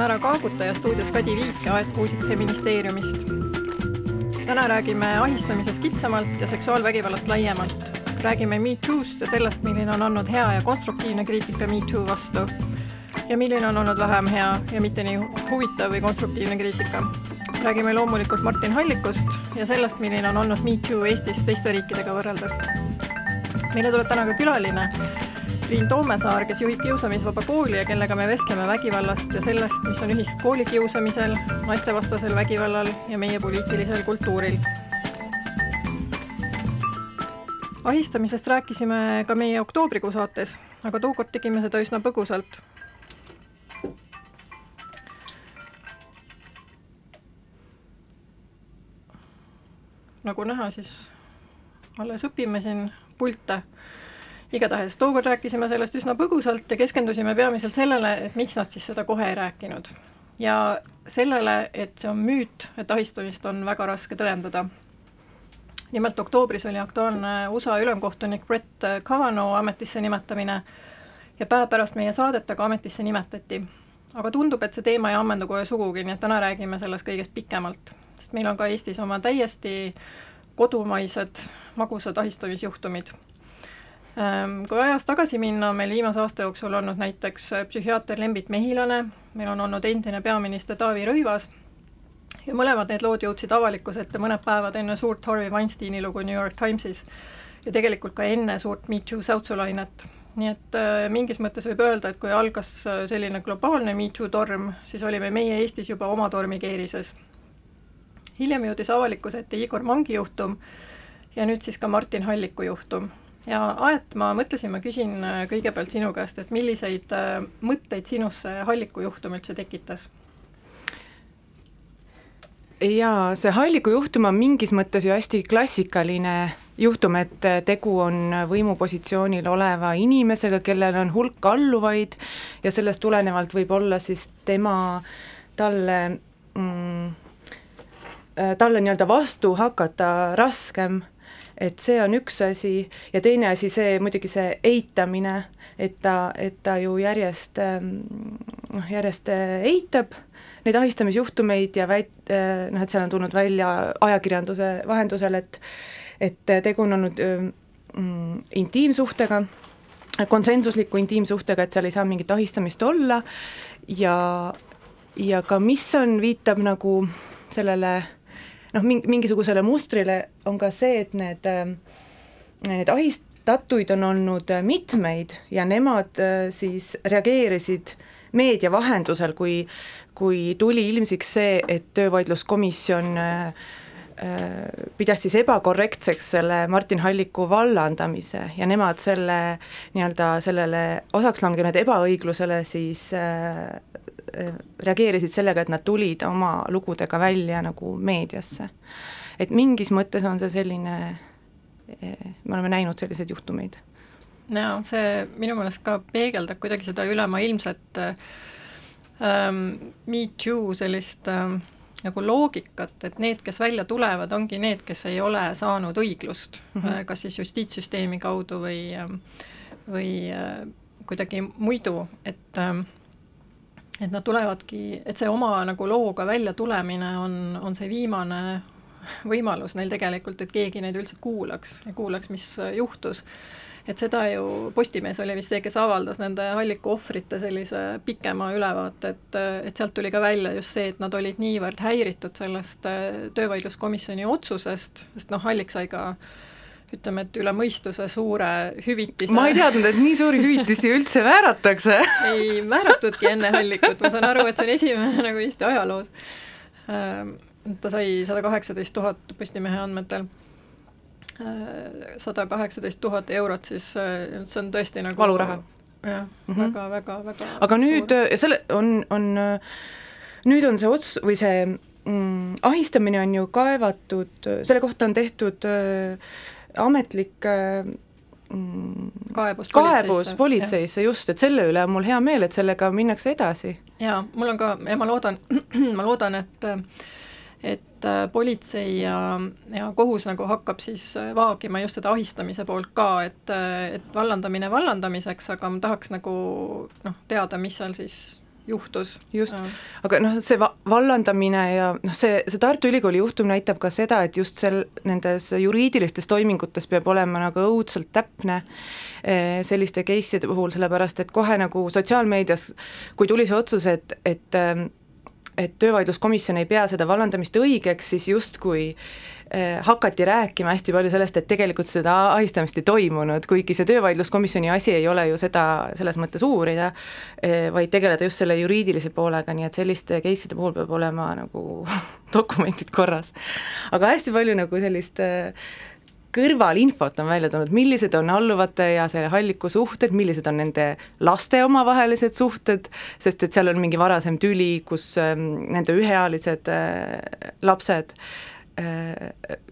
on Ära Kaaguta ja stuudios Kadi Viik ja Aet Kuusitse ministeeriumist. täna räägime ahistamisest kitsamalt ja seksuaalvägivallast laiemalt. räägime MeToo'st ja sellest, milline on olnud hea ja konstruktiivne kriitika MeToo vastu ja milline on olnud vähem hea ja mitte nii huvitav või konstruktiivne kriitika. räägime loomulikult Martin Hallikust ja sellest, milline on olnud MeToo Eestis teiste riikidega võrreldes. meile tuleb täna ka külaline Triin Toomesaar, kes juhib Kiusamisvaba Kooli ja kellega me vestleme vägivallast ja sellest, mis on ühist koolikiusamisel, naistevastasel vägivallal ja meie poliitilisel kultuuril. ahistamisest rääkisime ka meie oktoobrikuu saates, aga tookord tegime seda üsna põgusalt. nagu näha, siis alles õpime siin pilte igatahes tookord rääkisime sellest üsna põgusalt ja keskendusime peamiselt sellele, et miks nad siis seda kohe ei rääkinud. ja sellele, et see on müüt, et ahistamist on väga raske tõendada. nimelt oktoobris oli aktuaalne USA ülemkohtunik Brett Kavanaugh ametisse nimetamine ja päev pärast meie saadet aga ametisse nimetati. aga tundub, et see teema ei ammendu kohe sugugi, nii et täna räägime sellest kõigest pikemalt, sest meil on ka Eestis oma täiesti kodumaised magusad ahistamisjuhtumid kui ajas tagasi minna, on meil viimase aasta jooksul olnud näiteks äh, psühhiaater Lembit Mehilane, meil on olnud endine peaminister Taavi Rõivas ja mõlemad need lood jõudsid avalikkuse ette mõned päevad enne suurt Harvey Weinsteini lugu New York Timesis ja tegelikult ka enne suurt Me Too säutsulainet. nii et äh, mingis mõttes võib öelda, et kui algas äh, selline globaalne Me Too torm, siis olime meie Eestis juba oma tormikeerises. hiljem jõudis avalikkuse ette Igor Mangi juhtum ja nüüd siis ka Martin Halliku juhtum ja Aet, ma mõtlesin, ma küsin äh, kõigepealt sinu käest, et milliseid äh, mõtteid sinus see Halliku juhtum üldse tekitas? jaa, see Halliku juhtum on mingis mõttes ju hästi klassikaline juhtum, et äh, tegu on võimupositsioonil oleva inimesega, kellel on hulk alluvaid ja sellest tulenevalt võib olla siis tema, talle mm, talle nii-öelda vastu hakata raskem et see on üks asi ja teine asi, see muidugi see eitamine, et ta, et ta ju järjest ähm, noh, järjest äh, eitab neid ahistamisjuhtumeid ja väit-, äh, noh, et seal on tulnud välja ajakirjanduse vahendusel, et et tegu on olnud mm, intiimsuhtega, konsensusliku intiimsuhtega, et seal ei saa mingit ahistamist olla ja ja ka mis on, viitab nagu sellele noh, mingisugusele mustrile on ka see, et need, äh, need ahistatuid on olnud äh, mitmeid ja nemad äh, siis reageerisid meedia vahendusel, kui, kui tuli ilmsiks see, et töövaidluskomisjon pidas siis ebakorrektseks selle Martin Halliku vallandamise ja nemad selle nii-öelda sellele osaks langenud ebaõiglusele siis äh, reageerisid sellega, et nad tulid oma lugudega välja nagu meediasse. et mingis mõttes on see selline, me oleme näinud selliseid juhtumeid. jaa, see minu meelest ka peegeldab kuidagi seda ülemaailmset ähm, Me Too sellist ähm, nagu loogikat, et need, kes välja tulevad, ongi need, kes ei ole saanud õiglust mm, -hmm. kas siis justiitssüsteemi kaudu või, ähm, või äh, kuidagi muidu, et ähm, et nad tulevadki, et see oma nagu looga välja tulemine on, on see viimane võimalus neil tegelikult, et keegi neid üldse kuulaks ja kuulaks, mis juhtus. Et seda ju, Postimees oli vist see, kes avaldas nende Halliku ohvrite sellise pikema ülevaate, et, et sealt tuli ka välja just see, et nad olid niivõrd häiritud sellest äh, töövaidluskomisjoni otsusest, sest noh, Hallik sai ka ütleme, et üle mõistuse suure hüvitise. ma ei teadnud, et nii suuri hüvitisi üldse määratakse ei määratudki enne Hallikut, ma saan aru, et see on esimene nagu Eesti ajaloos. Ähm, ta sai sada kaheksateist tuhat Postimehe andmetel sada kaheksateist tuhat eurot, siis äh, see on tõesti nagu valuraha. jah mm -hmm., väga, väga, väga aga nüüd suur. Äh, selle on, on, nüüd on see ots- või see mm, ahistamine on ju kaevatud, selle kohta on tehtud äh, ametlik äh, mm, kaebus kaebus politseisse, just, et selle üle on mul hea meel, et sellega minnakse edasi. jaa, mul on ka, ja ma loodan, ma loodan, et et äh, politsei ja, ja kohus nagu hakkab siis äh, vaagima just seda ahistamise poolt ka, et, et vallandamine vallandamiseks, aga ma tahaks nagu noh, teada, mis seal siis juhtus. just, aga noh, see va-, vallandamine ja noh, see, see Tartu Ülikooli juhtum näitab ka seda, et just sel, nendes juriidilistes toimingutes peab olema nagu õudselt täpne selliste case'ide puhul, sellepärast et kohe nagu sotsiaalmeedias, kui tuli see otsus, et, et ähm, et töövaidluskomisjon ei pea seda vallandamist õigeks, siis justkui eh, hakati rääkima hästi palju sellest, et tegelikult seda ahistamist ei toimunud, kuigi see töövaidluskomisjoni asi ei ole ju seda selles mõttes uurida, eh, vaid tegeleda just selle juriidilise poolega, nii et selliste case'ide puhul peab olema nagu dokumendid korras. aga hästi palju nagu sellist äh, kõrvalinfot on välja tulnud, millised on alluvate ja selle halliku suhted, millised on nende laste omavahelised suhted, sest et seal on mingi varasem tüli, kus ähm, nende üheealised äh, lapsed äh,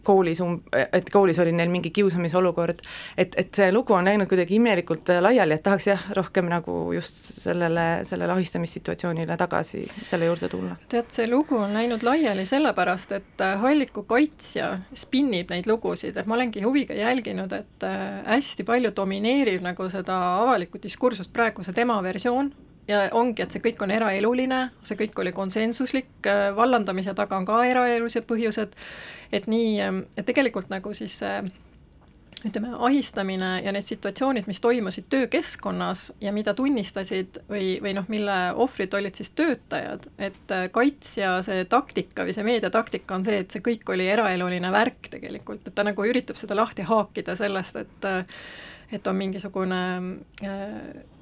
koolis um-, et koolis oli neil mingi kiusamisolukord, et, et see lugu on läinud kuidagi imelikult äh, laiali, et tahaks jah, rohkem nagu just sellele, sellele ahistamissituatsioonile tagasi, selle juurde tulla. tead, see lugu on läinud laiali sellepärast, et äh, Halliku kaitsja spinnib neid lugusid, et ma olengi huviga jälginud, et hästi palju domineerib nagu seda avalikku diskursust praegu see tema versioon, ja ongi, et see kõik on eraeluline, see kõik oli konsensuslik, äh, vallandamise taga on ka eraelulised põhjused, et nii, ähm, et tegelikult nagu siis see ütleme, ahistamine ja need situatsioonid, mis toimusid töökeskkonnas ja mida tunnistasid või, või noh, mille ohvrid olid siis töötajad, et äh, kaitsja see taktika või see meediataktika on see, et see kõik oli eraeluline värk tegelikult, et ta nagu üritab seda lahti haakida sellest, et äh, et on mingisugune äh,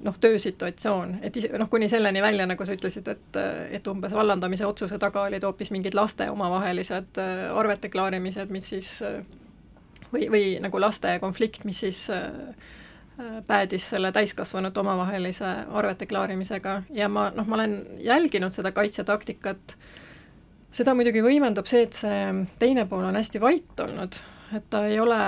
noh, töösituatsioon, et noh, kuni selleni välja, nagu sa ütlesid, et, et umbes vallandamise otsuse taga olid hoopis mingid laste omavahelised äh, arvete klaarimised, mis siis äh, või, või nagu laste konflikt, mis siis päädis selle täiskasvanute omavahelise arvete klaarimisega. Ja ma noh, ma olen jälginud seda kaitsetaktikat, seda muidugi võimendab see, et see teine pool on hästi vait olnud, et ta ei ole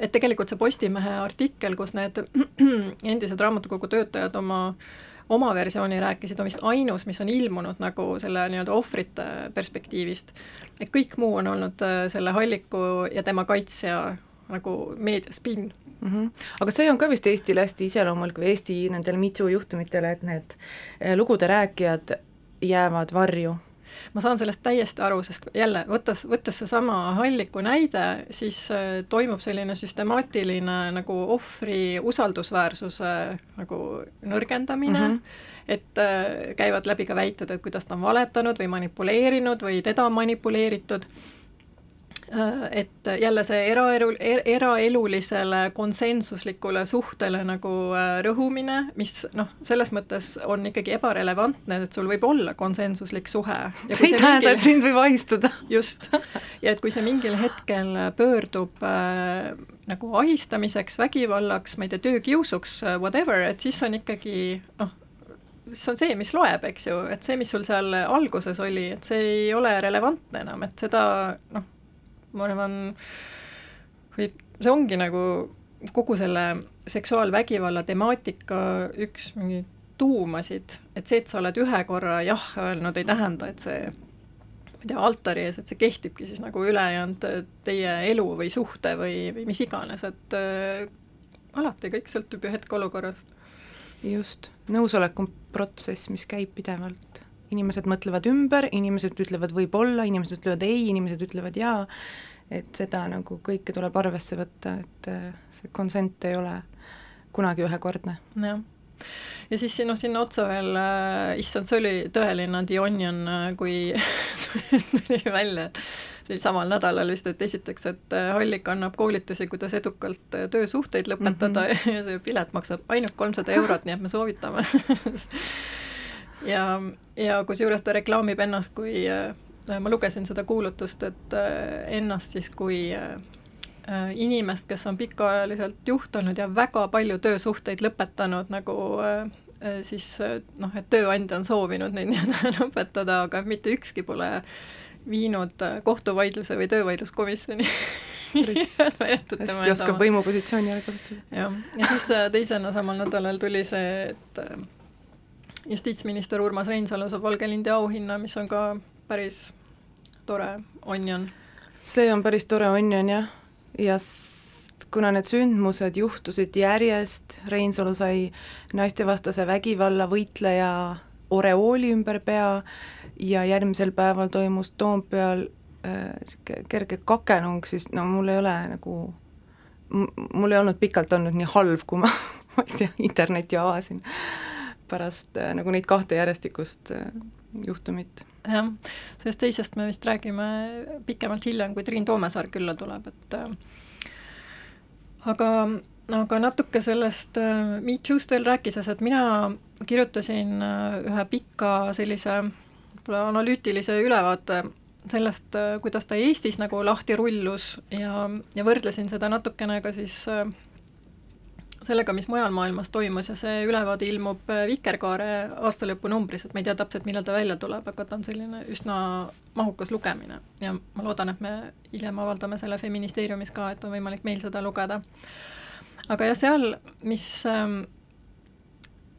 et tegelikult see Postimehe artikkel, kus need endised raamatukogu töötajad oma oma versiooni rääkisid, on vist ainus, mis on ilmunud nagu selle nii-öelda ohvrite perspektiivist. et kõik muu on olnud äh, selle Halliku ja tema kaitsja nagu meediaspinn mm. -hmm. aga see on ka vist Eestile hästi iseloomulik või Eesti nendele MeToo juhtumitele, et need äh, lugude rääkijad jäävad varju ma saan sellest täiesti aru, sest jälle, võttes, võttes seesama Halliku näide, siis äh, toimub selline süstemaatiline nagu ohvri usaldusväärsuse nagu nõrgendamine mm, -hmm. et äh, käivad läbi ka väited, et kuidas ta on valetanud või manipuleerinud või teda on manipuleeritud et jälle see eraelu, er-, eraelulisele konsensuslikule suhtele nagu äh, rõhumine, mis noh, selles mõttes on ikkagi ebarelevantne, et sul võib olla konsensuslik suhe. see ei tähenda, et sind võib ahistada. just, ja et kui see mingil hetkel pöördub äh, nagu ahistamiseks, vägivallaks, ma ei tea, töökiusuks, äh, whatever, et siis on ikkagi noh, see on see, mis loeb, eks ju, et see, mis sul seal alguses oli, et see ei ole relevantne enam, et seda noh ma arvan, või see ongi nagu kogu selle seksuaalvägivalla temaatika üks mingi tuumasid, et see, et sa oled ühe korra jah öelnud, ei tähenda, et see ma ei tea, altari ees, et see kehtibki siis nagu ülejäänud teie elu või suhte või, või mis iganes, et äh, alati kõik sõltub ju hetkeolukorrast. just, nõusolek on protsess, mis käib pidevalt. Inimesed mõtlevad ümber, inimesed ütlevad võib-olla, inimesed ütlevad ei, inimesed ütlevad jaa, et seda nagu kõike tuleb arvesse võtta, et äh, see konsent ei ole kunagi ühekordne. jah ja siis noh, sinna otsa veel äh,, issand, see oli tõeline The Onion, äh, kui tuli välja, see oli samal nädalal vist, et esiteks, et äh, Hallik annab koolitusi, kuidas edukalt töösuhteid lõpetada mm -hmm. ja see pilet maksab ainult kolmsada eurot, nii et me soovitame ja, ja kusjuures ta reklaamib ennast kui äh, ma lugesin seda kuulutust, et äh, ennast siis kui äh, inimest, kes on pikaajaliselt juht olnud ja väga palju töösuhteid lõpetanud nagu siis noh, et tööandja on soovinud neid nii-öelda lõpetada, aga mitte ükski pole viinud kohtuvaidluse või töövaidluskomisjoni hästi oskab võimupositsiooni ära kasutada. jah, ja siis teisena samal nädalal tuli see, et justiitsminister Urmas Reinsalu saab Valge lindi auhinna, mis on ka päris tore onion. see on päris tore onion jah, ja kuna need sündmused juhtusid järjest, Reinsalu sai naistevastase vägivalla võitleja oreooli ümber pea ja järgmisel päeval toimus Toompeal niisugune äh, kerge kakenung, siis no mul ei ole nagu, mul ei olnud pikalt olnud nii halb, kui ma, ma ei tea, interneti avasin pärast äh, nagu neid kahte järjestikust äh, juhtumit. Jah, sellest teisest me vist räägime pikemalt hiljem, kui Triin Toomesaar külla tuleb, et äh, aga, aga natuke sellest äh, Me Too'st veel rääkides, et mina kirjutasin äh, ühe pika sellise võib-olla analüütilise ülevaate sellest, kuidas ta Eestis nagu lahti rullus ja, ja võrdlesin seda natukene ka siis äh, sellega, mis mujal maailmas toimus ja see ülevaade ilmub äh, Vikerkaare aastalõpunumbris, et ma ei tea täpselt, millal ta välja tuleb, aga ta on selline üsna mahukas lugemine ja ma loodan, et me hiljem avaldame selle Feministeeriumis ka, et on võimalik meil seda lugeda. aga jah, seal, mis ähm,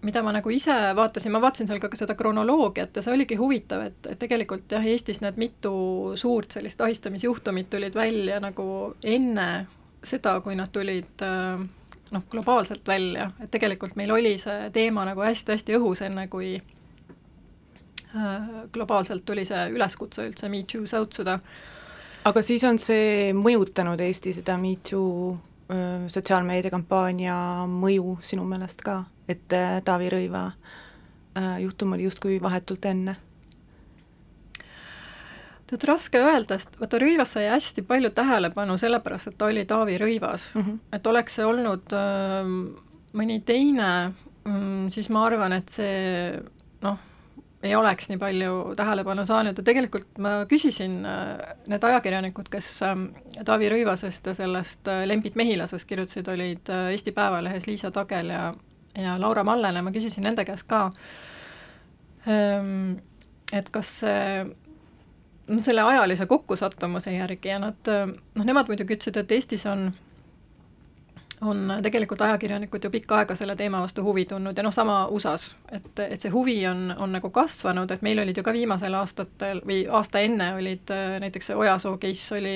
mida ma nagu ise vaatasin, ma vaatasin seal ka seda kronoloogiat ja see oligi huvitav, et, et tegelikult jah, Eestis need mitu suurt sellist ahistamisjuhtumit tulid välja nagu enne seda, kui nad tulid äh, noh, globaalselt välja, et tegelikult meil oli see teema nagu hästi-hästi õhus, enne kui äh, globaalselt tuli see üleskutse üldse Me Too säutsuda. aga siis on see mõjutanud Eesti seda Me Too äh, sotsiaalmeediakampaania mõju sinu meelest ka, et äh, Taavi Rõiva juhtum oli justkui vahetult enne tead, raske öelda, sest vaata, Rõivas sai hästi palju tähelepanu sellepärast, et ta oli Taavi Rõivas mm. -hmm. et oleks see olnud äh, mõni teine mm,, siis ma arvan, et see noh, ei oleks nii palju tähelepanu saanud ja tegelikult ma küsisin äh, need ajakirjanikud, kes äh, Taavi Rõivasest ja sellest äh, Lembit Mehilasest kirjutasid, olid äh, Eesti Päevalehes Liisa Tagel ja, ja Laura Mallene, ma küsisin nende käest ka ähm,, et kas see selle ajalise kokkusattumuse järgi ja nad noh, nemad muidugi ütlesid, et Eestis on on tegelikult ajakirjanikud ju pikka aega selle teema vastu huvi tundnud ja noh, sama USA-s, et, et see huvi on, on nagu kasvanud, et meil olid ju ka viimasel aastatel või aasta enne olid näiteks see Ojasoo case oli,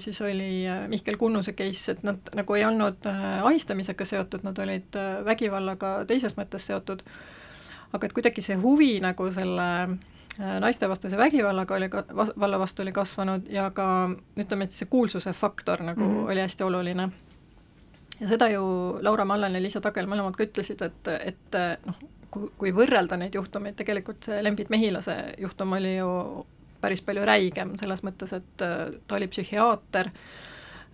siis oli Mihkel Kunnuse case, et nad nagu ei olnud ahistamisega seotud, nad olid vägivallaga teises mõttes seotud. aga et kuidagi see huvi nagu selle Äh, naistevastase vägivallaga oli ka, valla vastu oli kasvanud ja ka ütleme, et see kuulsuse faktor nagu mm -hmm. oli hästi oluline. ja seda ju Laura Mallen ja Liisa Tagel mõlemad ka ütlesid, et, et noh, kui, kui võrrelda neid juhtumeid, tegelikult see Lembit Mehilase juhtum oli ju päris palju räigem, selles mõttes, et äh, ta oli psühhiaater,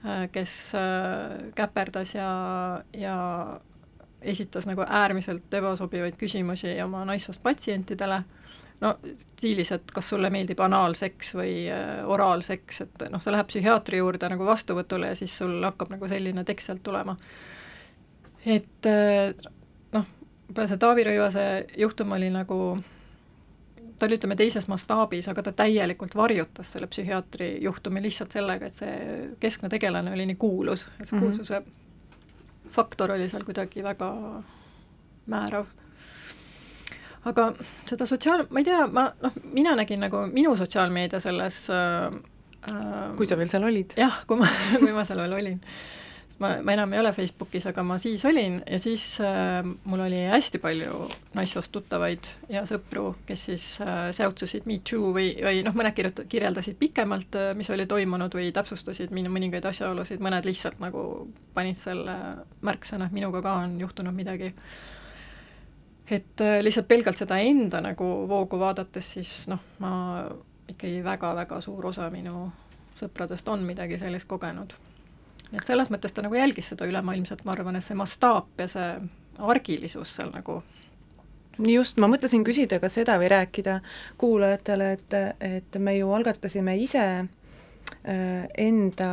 äh, kes äh, käperdas ja, ja esitas nagu äärmiselt ebasobivaid küsimusi oma naissoost patsientidele, no stiilis, et kas sulle meeldib anaalseks või oraalseks, et noh, sa lähed psühhiaatri juurde nagu vastuvõtule ja siis sul hakkab nagu selline tekst sealt tulema. et noh, see Taavi Rõivase juhtum oli nagu ta oli, ütleme, teises mastaabis, aga ta täielikult varjutas selle psühhiaatri juhtumi lihtsalt sellega, et see keskne tegelane oli nii kuulus, et see mm -hmm. kuulsuse faktor oli seal kuidagi väga määrav. Aga seda sotsiaal, ma ei tea, ma noh, mina nägin nagu minu sotsiaalmeedia selles äh, äh, kui sa veel seal olid? jah, kui ma, kui ma seal veel olin ma, ma enam ei ole Facebookis, aga ma siis olin ja siis äh, mul oli hästi palju naissoost tuttavaid ja sõpru, kes siis äh, seotsusid Me Too või, või noh, mõned kirjut-, kirjeldasid pikemalt äh,, mis oli toimunud või täpsustasid minu mõningaid asjaolusid, mõned lihtsalt nagu panid selle märksõna, et minuga ka on juhtunud midagi. Et äh, lihtsalt pelgalt seda enda nagu voogu vaadates, siis noh, ma ikkagi väga-väga suur osa minu sõpradest on midagi sellist kogenud. Et selles mõttes ta nagu jälgis seda ülemaailmset, ma arvan, et see mastaap ja see argilisus seal nagu just, ma mõtlesin küsida ka seda või rääkida kuulajatele, et, et me ju algatasime ise äh, enda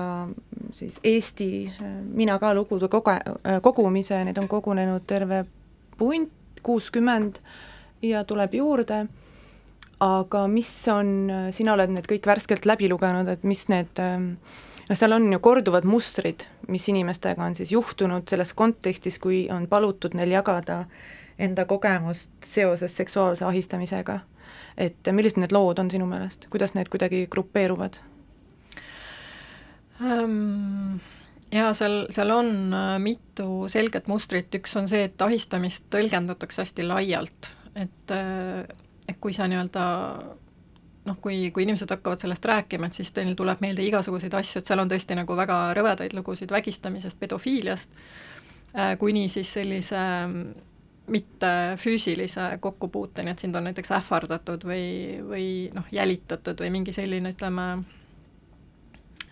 siis Eesti äh, Mina ka lugude koge-, kogumise, neid on kogunenud terve punt, kuuskümmend ja tuleb juurde, aga mis on, sina oled need kõik värskelt läbi lugenud, et mis need äh, noh, seal on ju korduvad mustrid, mis inimestega on siis juhtunud selles kontekstis, kui on palutud neil jagada enda kogemust seoses seksuaalse ahistamisega. et millised need lood on sinu meelest, kuidas need kuidagi grupeeruvad um...? Jaa, seal, seal on äh, mitu selget mustrit, üks on see, et ahistamist tõlgendatakse hästi laialt, et äh, et kui sa nii-öelda noh, kui, kui inimesed hakkavad sellest rääkima, et siis teil tuleb meelde igasuguseid asju, et seal on tõesti nagu väga rõvedaid lugusid vägistamisest, pedofiiliast, äh, kuni siis sellise mm, mitte füüsilise kokkupuuteni, et sind on näiteks ähvardatud või, või noh, jälitatud või mingi selline, ütleme,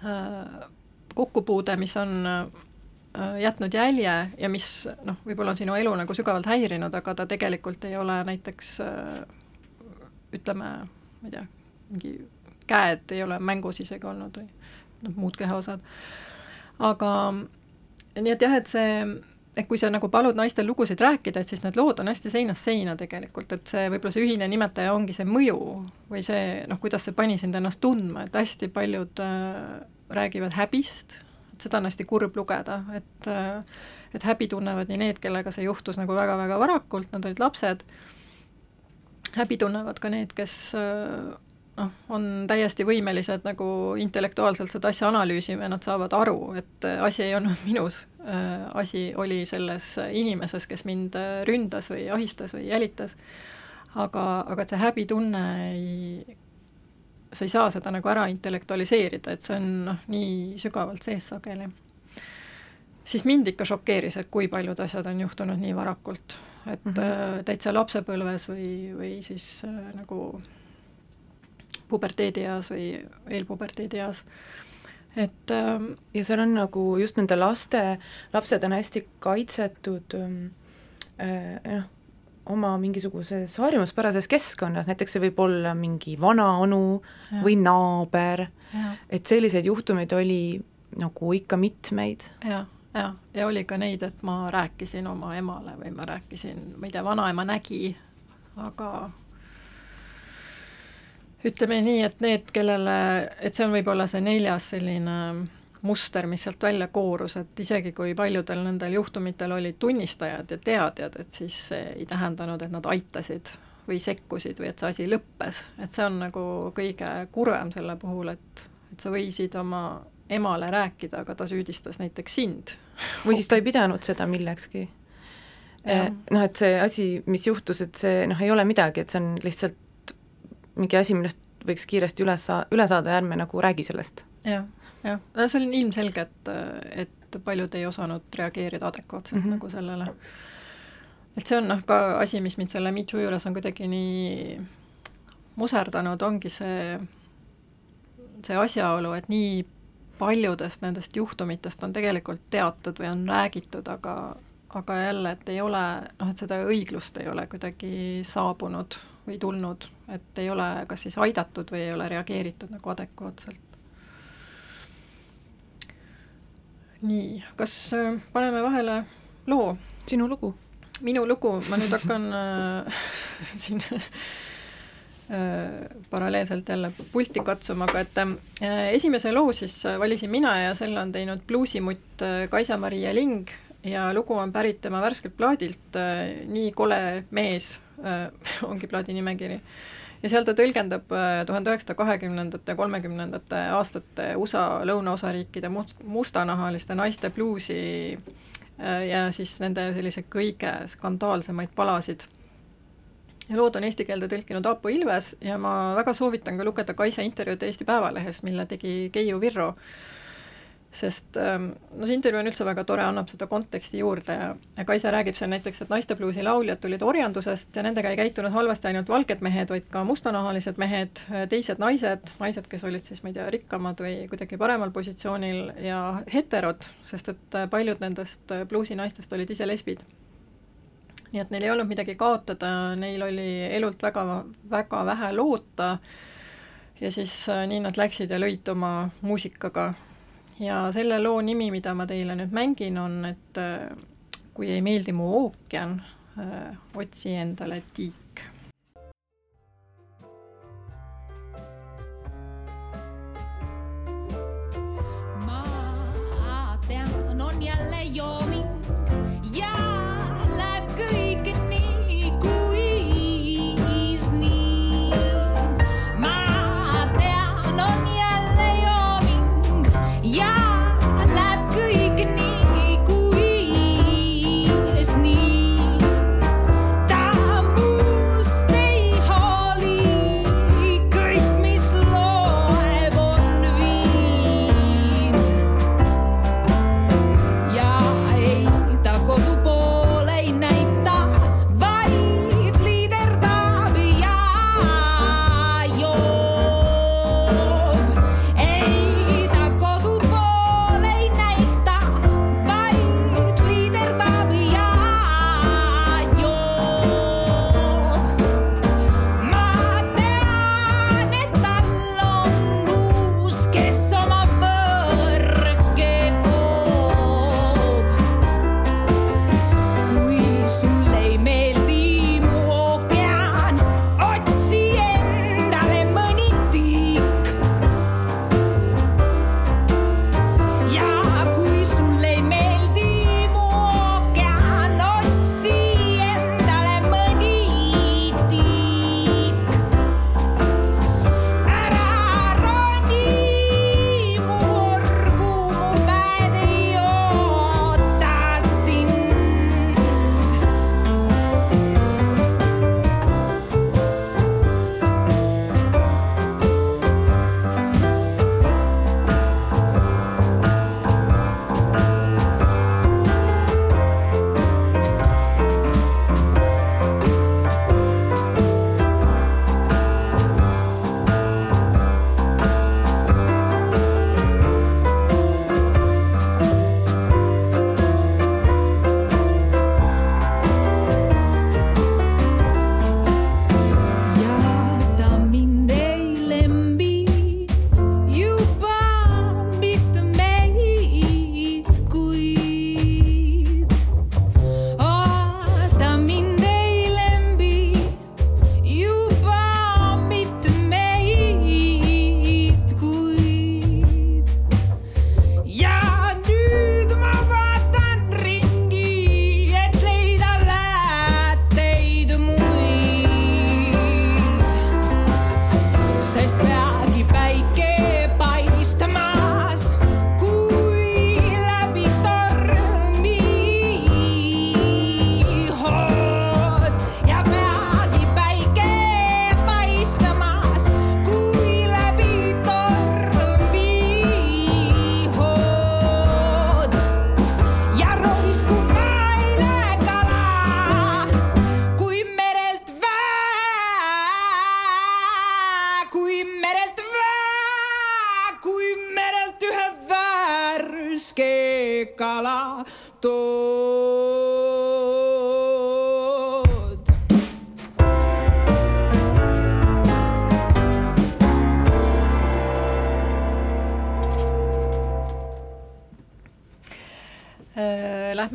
äh, kokkupuude, mis on äh, jätnud jälje ja mis noh, võib-olla on sinu elu nagu sügavalt häirinud, aga ta tegelikult ei ole näiteks ütleme, ma ei tea, mingi käed ei ole mängus isegi olnud või noh, muud kehaosad. aga nii et jah, et see, et kui sa nagu palud naistel lugusid rääkida, et siis need lood on hästi seinast seina tegelikult, et see võib-olla see ühine nimetaja ongi see mõju või see noh, kuidas see pani sind ennast tundma, et hästi paljud äh, räägivad häbist, et seda on hästi kurb lugeda, et äh, et häbi tunnevad nii need, kellega see juhtus nagu väga-väga varakult, nad olid lapsed, häbi tunnevad ka need, kes äh, noh, on täiesti võimelised nagu intellektuaalselt seda asja analüüsima ja nad saavad aru, et äh, asi ei olnud minus, asi oli selles inimeses, kes mind ründas või ahistas või jälitas. aga, aga et see häbitunne ei, sa ei saa seda nagu ära intellektualiseerida, et see on noh, nii sügavalt sees sageli. siis mind ikka šokeeris, et kui paljud asjad on juhtunud nii varakult, et mm -hmm. täitsa lapsepõlves või, või siis äh, nagu puberteedieas või eelpuberteedieas et ähm, ja seal on nagu just nende laste, lapsed on hästi kaitsetud ähm, äh, noh, oma mingisuguses harjumuspärases keskkonnas, näiteks see võib olla mingi vanaonu või naaber, et selliseid juhtumeid oli nagu ikka mitmeid. ja, ja, ja oli ka neid, et ma rääkisin oma emale või ma rääkisin, ma ei tea, vanaema nägi, aga ütleme nii, et need, kellele, et see on võib-olla see neljas selline muster, mis sealt välja koorus, et isegi kui paljudel nendel juhtumitel olid tunnistajad ja teadjad, et siis see ei tähendanud, et nad aitasid või sekkusid või et see asi lõppes, et see on nagu kõige kurvem selle puhul, et, et sa võisid oma emale rääkida, aga ta süüdistas näiteks sind. või siis ta ei pidanud seda millekski. Eh, noh, et see asi, mis juhtus, et see noh, ei ole midagi, et see on lihtsalt mingi asi, millest võiks kiiresti üles saa-, üle saada ja ärme nagu räägi sellest ja,. jah, jah, no see on ilmselge, et, et paljud ei osanud reageerida adekvaatselt mm -hmm. nagu sellele. et see on noh, ka asi, mis mind selle Me Too juures on kuidagi nii muserdanud, ongi see see asjaolu, et nii paljudest nendest juhtumitest on tegelikult teatud või on räägitud, aga aga jälle, et ei ole, noh, et seda õiglust ei ole kuidagi saabunud või tulnud, et ei ole kas siis aidatud või ei ole reageeritud nagu adekvaatselt. Nii, kas äh, paneme vahele loo? sinu lugu. minu lugu, ma nüüd hakkan äh, siin Äh, paralleelselt jälle pulti katsuma, aga et äh, esimese loo siis valisin mina ja selle on teinud bluusimutt äh, Kaisa-Maria Ling ja lugu on pärit tema värskelt plaadilt Nii kole mees ongi plaadi nimekiri. Ja seal ta tõlgendab tuhande üheksasaja kahekümnendate, kolmekümnendate aastate USA lõunaosariikide must, mustanahaliste naiste bluusi ja siis nende sellise kõige skandaalsemaid palasid. Ja lood on eesti keelde tõlkinud Aapo Ilves ja ma väga soovitan ka lugeda Kaisa intervjuud Eesti Päevalehes, mille tegi Keiu Virro, sest ähm, no see intervjuu on üldse väga tore, annab seda konteksti juurde ja, Kaisa räägib seal näiteks, et naistebluusi lauljad tulid orjandusest ja nendega ei käitunud halvasti ainult valged mehed, vaid ka mustanahalised mehed, teised naised, naised, kes olid siis, ma ei tea, rikkamad või kuidagi paremal positsioonil ja heterod, sest et paljud nendest bluusinaistest olid ise lesbid nii et neil ei olnud midagi kaotada, neil oli elult väga, väga vähe loota ja siis äh, nii nad läksid ja lõid oma muusikaga. Ja selle loo nimi, mida ma teile nüüd mängin, on, et äh, kui ei meeldi mu ookean, äh, otsi endale tiik. ma tean, on jälle jooming ja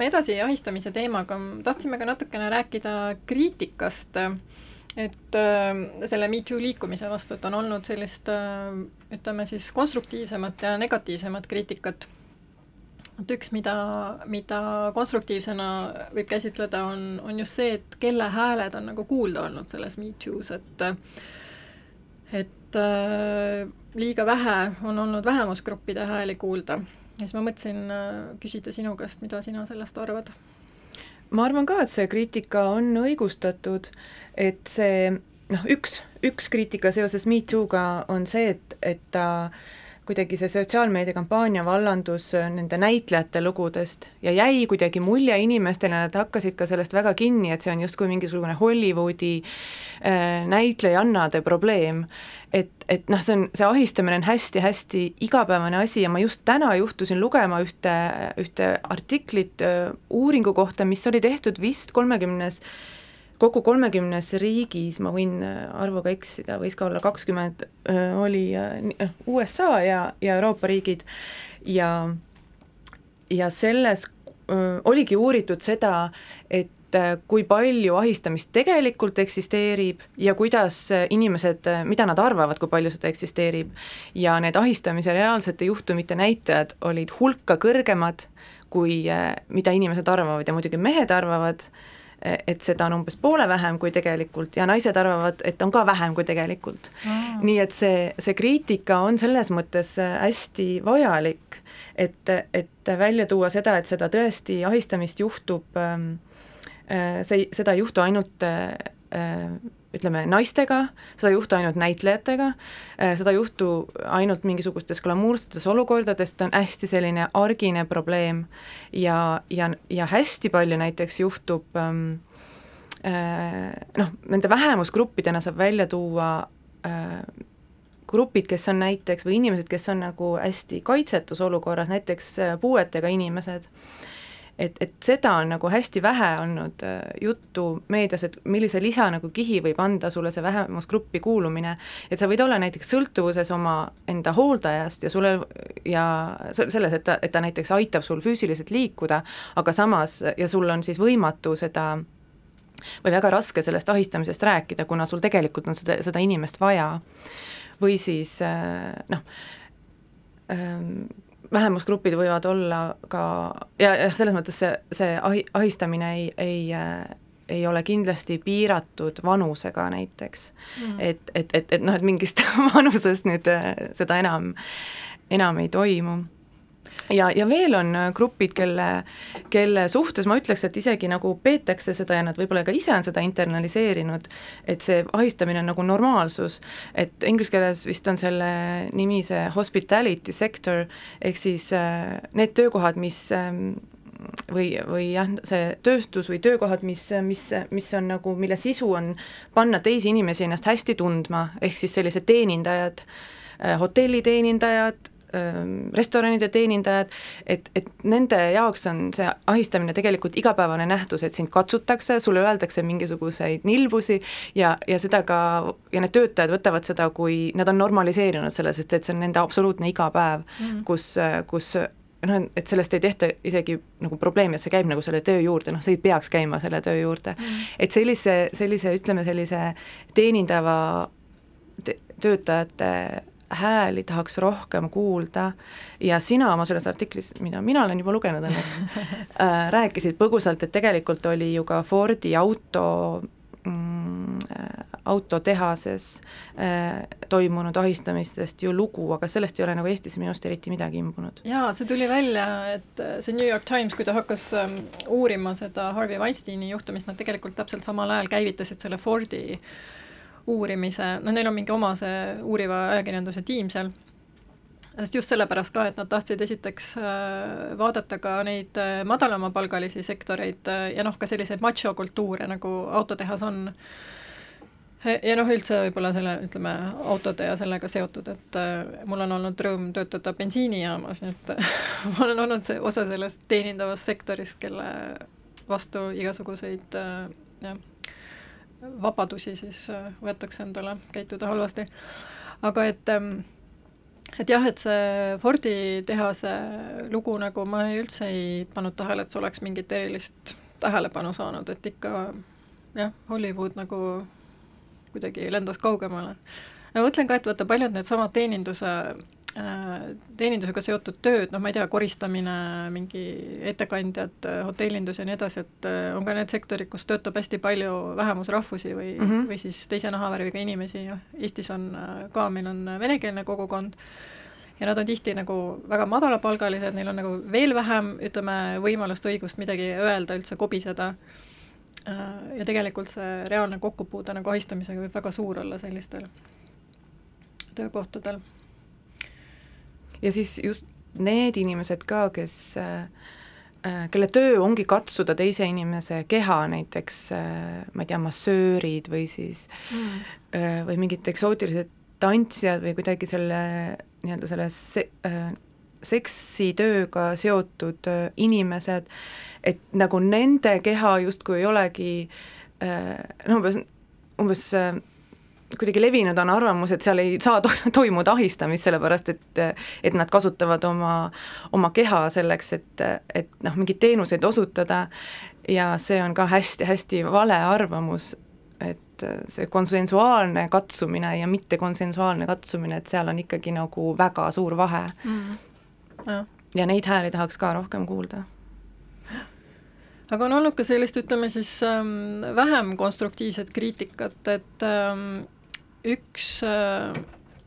edasi jahistamise teemaga, tahtsime ka natukene rääkida kriitikast, et äh, selle Me Too liikumise vastu, et on olnud sellist äh, ütleme siis konstruktiivsemat ja negatiivsemat kriitikat. et üks, mida, mida konstruktiivsena võib käsitleda, on, on just see, et kelle hääled on nagu kuulda olnud selles Me Too's, et et äh, liiga vähe on olnud vähemusgruppide hääli kuulda ja siis ma mõtlesin äh, küsida sinu käest, mida sina sellest arvad? ma arvan ka, et see kriitika on õigustatud, et see noh, üks, üks kriitika seoses Me Too'ga on see, et, et ta kuidagi see sotsiaalmeediakampaania vallandus nende näitlejate lugudest ja jäi kuidagi mulje inimestele, nad hakkasid ka sellest väga kinni, et see on justkui mingisugune Hollywoodi äh, näitlejannade probleem. Et, et noh, see on, see ahistamine on hästi-hästi igapäevane asi ja ma just täna juhtusin lugema ühte, ühte artiklit uuringu kohta, mis oli tehtud vist kolmekümnes kogu kolmekümnes riigis, ma võin arvuga eksida, võis ka olla kakskümmend, oli USA ja, ja Euroopa riigid. Ja, ja selles oligi uuritud seda, et kui palju ahistamist tegelikult eksisteerib ja kuidas inimesed, mida nad arvavad, kui palju seda eksisteerib. ja need ahistamise reaalsete juhtumite näitajad olid hulka kõrgemad, kui äh, mida inimesed arvavad. Ja muidugi mehed arvavad, et seda on umbes poole vähem kui tegelikult ja naised arvavad, et on ka vähem kui tegelikult. Mm.. nii et see, see kriitika on selles mõttes hästi vajalik, et, et välja tuua seda, et seda tõesti ahistamist juhtub, see, seda ei juhtu ainult ütleme, naistega, seda ei juhtu ainult näitlejatega, seda ei juhtu ainult mingisugustes glamuursetes olukordades, ta on hästi selline argine probleem. Ja, ja, ja hästi palju näiteks juhtub ähm, noh, nende vähemusgruppidena saab välja tuua äh, grupid, kes on näiteks, või inimesed, kes on nagu hästi kaitsetus olukorras, näiteks puuetega inimesed et, et seda on nagu hästi vähe olnud äh, juttu meedias, et millise lisa nagu kihi võib anda sulle see vähemusgruppi kuulumine, et sa võid olla näiteks sõltuvuses oma enda hooldajast ja sulle ja selles, et ta, et ta näiteks aitab sul füüsiliselt liikuda, aga samas, ja sul on siis võimatu seda või väga raske sellest ahistamisest rääkida, kuna sul tegelikult on seda, seda inimest vaja. või siis noh, vähemusgrupid võivad olla ka ja, jah, selles mõttes see, see ahi, ahistamine ei, ei äh, ei ole kindlasti piiratud vanusega näiteks. Mm.. et, et, et, et noh, et mingist vanusest nüüd äh, seda enam, enam ei toimu ja, ja veel on äh, grupid, kelle, kelle suhtes ma ütleks, et isegi nagu peetakse seda ja nad võib-olla ka ise on seda internaliseerinud, et see ahistamine on nagu normaalsus, et inglise keeles vist on selle nimi see hospitality sector, ehk siis äh, need töökohad, mis ähm, või, või jah, see tööstus või töökohad, mis, mis, mis on nagu, mille sisu on panna teisi inimesi ennast hästi tundma, ehk siis sellised teenindajad, äh, hotelliteenindajad, restoranide teenindajad, et, et nende jaoks on see ahistamine tegelikult igapäevane nähtus, et sind katsutakse, sulle öeldakse mingisuguseid nilbusi ja, ja seda ka, ja need töötajad võtavad seda, kui nad on normaliseerinud selle, sest et see on nende absoluutne igapäev mm., kus, kus noh, et sellest ei tehta isegi nagu probleemi, et see käib nagu selle töö juurde, noh, see ei peaks käima selle töö juurde mm.. et sellise, sellise, ütleme sellise teenindava te, töötajate hääli tahaks rohkem kuulda ja sina oma selles artiklis, mida mina olen juba lugenud õnneks äh,, rääkisid põgusalt, et tegelikult oli ju ka Fordi auto mm, äh, autotehases äh, toimunud ahistamistest ju lugu, aga sellest ei ole nagu Eestis minu arust eriti midagi imbunud. jaa, see tuli välja, et äh, see New York Times, kui ta hakkas ähm, uurima seda Harvey Weinsteini juhtumist, nad tegelikult täpselt samal ajal käivitasid selle Fordi äh, uurimise, noh, neil on mingi oma see uuriva ajakirjanduse tiim seal, sest just sellepärast ka, et nad tahtsid esiteks äh, vaadata ka neid äh, madalamapalgalisi sektoreid äh, ja noh, ka selliseid machokultuure, nagu autotehas on, ja noh, üldse võib-olla selle, ütleme, autode ja sellega seotud, et mul on olnud rõõm töötada bensiinijaamas, nii et ma olen olnud see osa sellest teenindavast sektorist, kelle vastu igasuguseid jah, vabadusi siis äh, võetakse endale käituda halvasti. aga et ähm, et jah, et see Fordi tehase lugu nagu ma ei, üldse ei pannud tähele, et see oleks mingit erilist tähelepanu saanud, et ikka jah, Hollywood nagu kuidagi lendas kaugemale. ma mõtlen ka, et vaata, paljud needsamad teeninduse teenindusega seotud tööd, noh, ma ei tea, koristamine, mingi ettekandjad, hotellindus ja nii edasi, et äh, on ka need sektorid, kus töötab hästi palju vähemusrahvusi või mm, -hmm. või siis teise nahavärviga inimesi, noh, Eestis on äh, ka, meil on venekeelne kogukond, ja nad on tihti nagu väga madalapalgalised, neil on nagu veel vähem, ütleme, võimalust, õigust midagi öelda, üldse kobiseda Äh, ja tegelikult see reaalne kokkupuude nagu ahistamisega võib väga suur olla sellistel töökohtadel. Ja siis just need inimesed ka, kes äh, äh, kelle töö ongi katsuda teise inimese keha, näiteks ma ei tea, massöörid või siis mm. või mingid eksootilised tantsijad või kuidagi selle nii-öelda selle se-, seksitööga seotud inimesed, et nagu nende keha justkui ei olegi noh, umbes, umbes kuidagi levinud on arvamus, et seal ei saa to toimuda ahistamist, sellepärast et et nad kasutavad oma, oma keha selleks, et, et noh, mingeid teenuseid osutada. Ja see on ka hästi-hästi vale arvamus, et see konsensuaalne katsumine ja mittekonsensuaalne katsumine, et seal on ikkagi nagu väga suur vahe. Mm.. Ja. ja neid hääli tahaks ka rohkem kuulda. Aga on olnud ka sellist, ütleme siis ähm, vähem konstruktiivset kriitikat, et ähm, üks äh,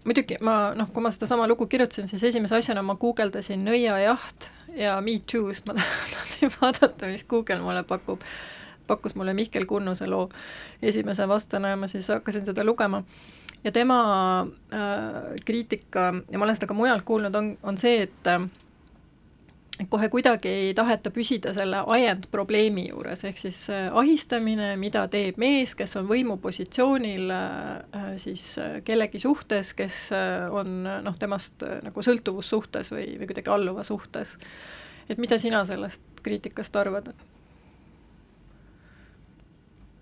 muidugi ma noh, kui ma sedasama lugu kirjutasin, siis esimese asjana ma guugeldasin nõiajaht ja Me Too, sest ma tahtsin vaadata, mis Google mulle pakub. pakkus mulle Mihkel Kunnuse loo esimese vastana ja ma siis hakkasin seda lugema. ja tema äh, kriitika ja ma olen seda ka mujalt kuulnud, on, on see, et äh, et kohe kuidagi ei taheta püsida selle ajendprobleemi juures, ehk siis äh, ahistamine, mida teeb mees, kes on võimupositsioonil äh, siis äh, kellegi suhtes, kes on noh, temast nagu sõltuvussuhtes või, või kuidagi alluva suhtes. et mida sina sellest kriitikast arvad?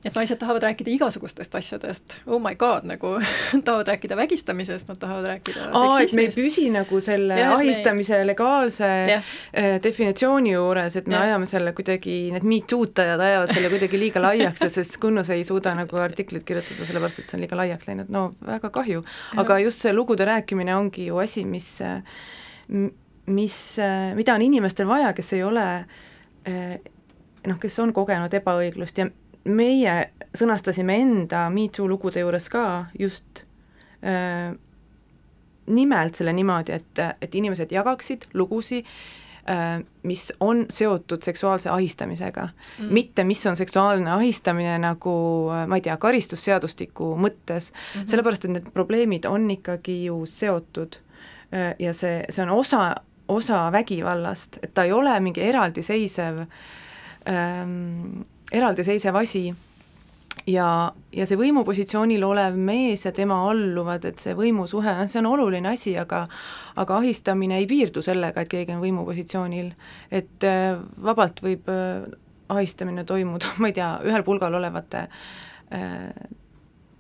Et naised tahavad rääkida igasugustest asjadest, oh my god, nagu tahavad rääkida vägistamisest, nad tahavad rääkida Aa, et me ei püsi nagu selle ja, ahistamise me... legaalse ja. äh, definitsiooni juures, et me ja. ajame selle kuidagi, need miituutajad ajavad selle kuidagi liiga laiaks ja sest Kunnus ei suuda nagu artiklit kirjutada, sellepärast et see on liiga laiaks läinud, no väga kahju. aga just see lugude rääkimine ongi ju asi, mis mis, mida on inimestel vaja, kes ei ole äh, noh, kes on kogenud ebaõiglust ja meie sõnastasime enda Me Too lugude juures ka just äh, nimelt selle niimoodi, et, et inimesed jagaksid lugusid äh,, mis on seotud seksuaalse ahistamisega mm.. mitte, mis on seksuaalne ahistamine nagu ma ei tea, karistusseadustiku mõttes mm, -hmm. sellepärast et need probleemid on ikkagi ju seotud äh, ja see, see on osa, osa vägivallast, et ta ei ole mingi eraldiseisev ähm, eraldiseisev asi ja, ja see võimupositsioonil olev mees ja tema alluvad, et see võimusuhe, noh, see on oluline asi, aga aga ahistamine ei piirdu sellega, et keegi on võimupositsioonil, et äh, vabalt võib äh, ahistamine toimuda, ma ei tea, ühel pulgal olevate äh,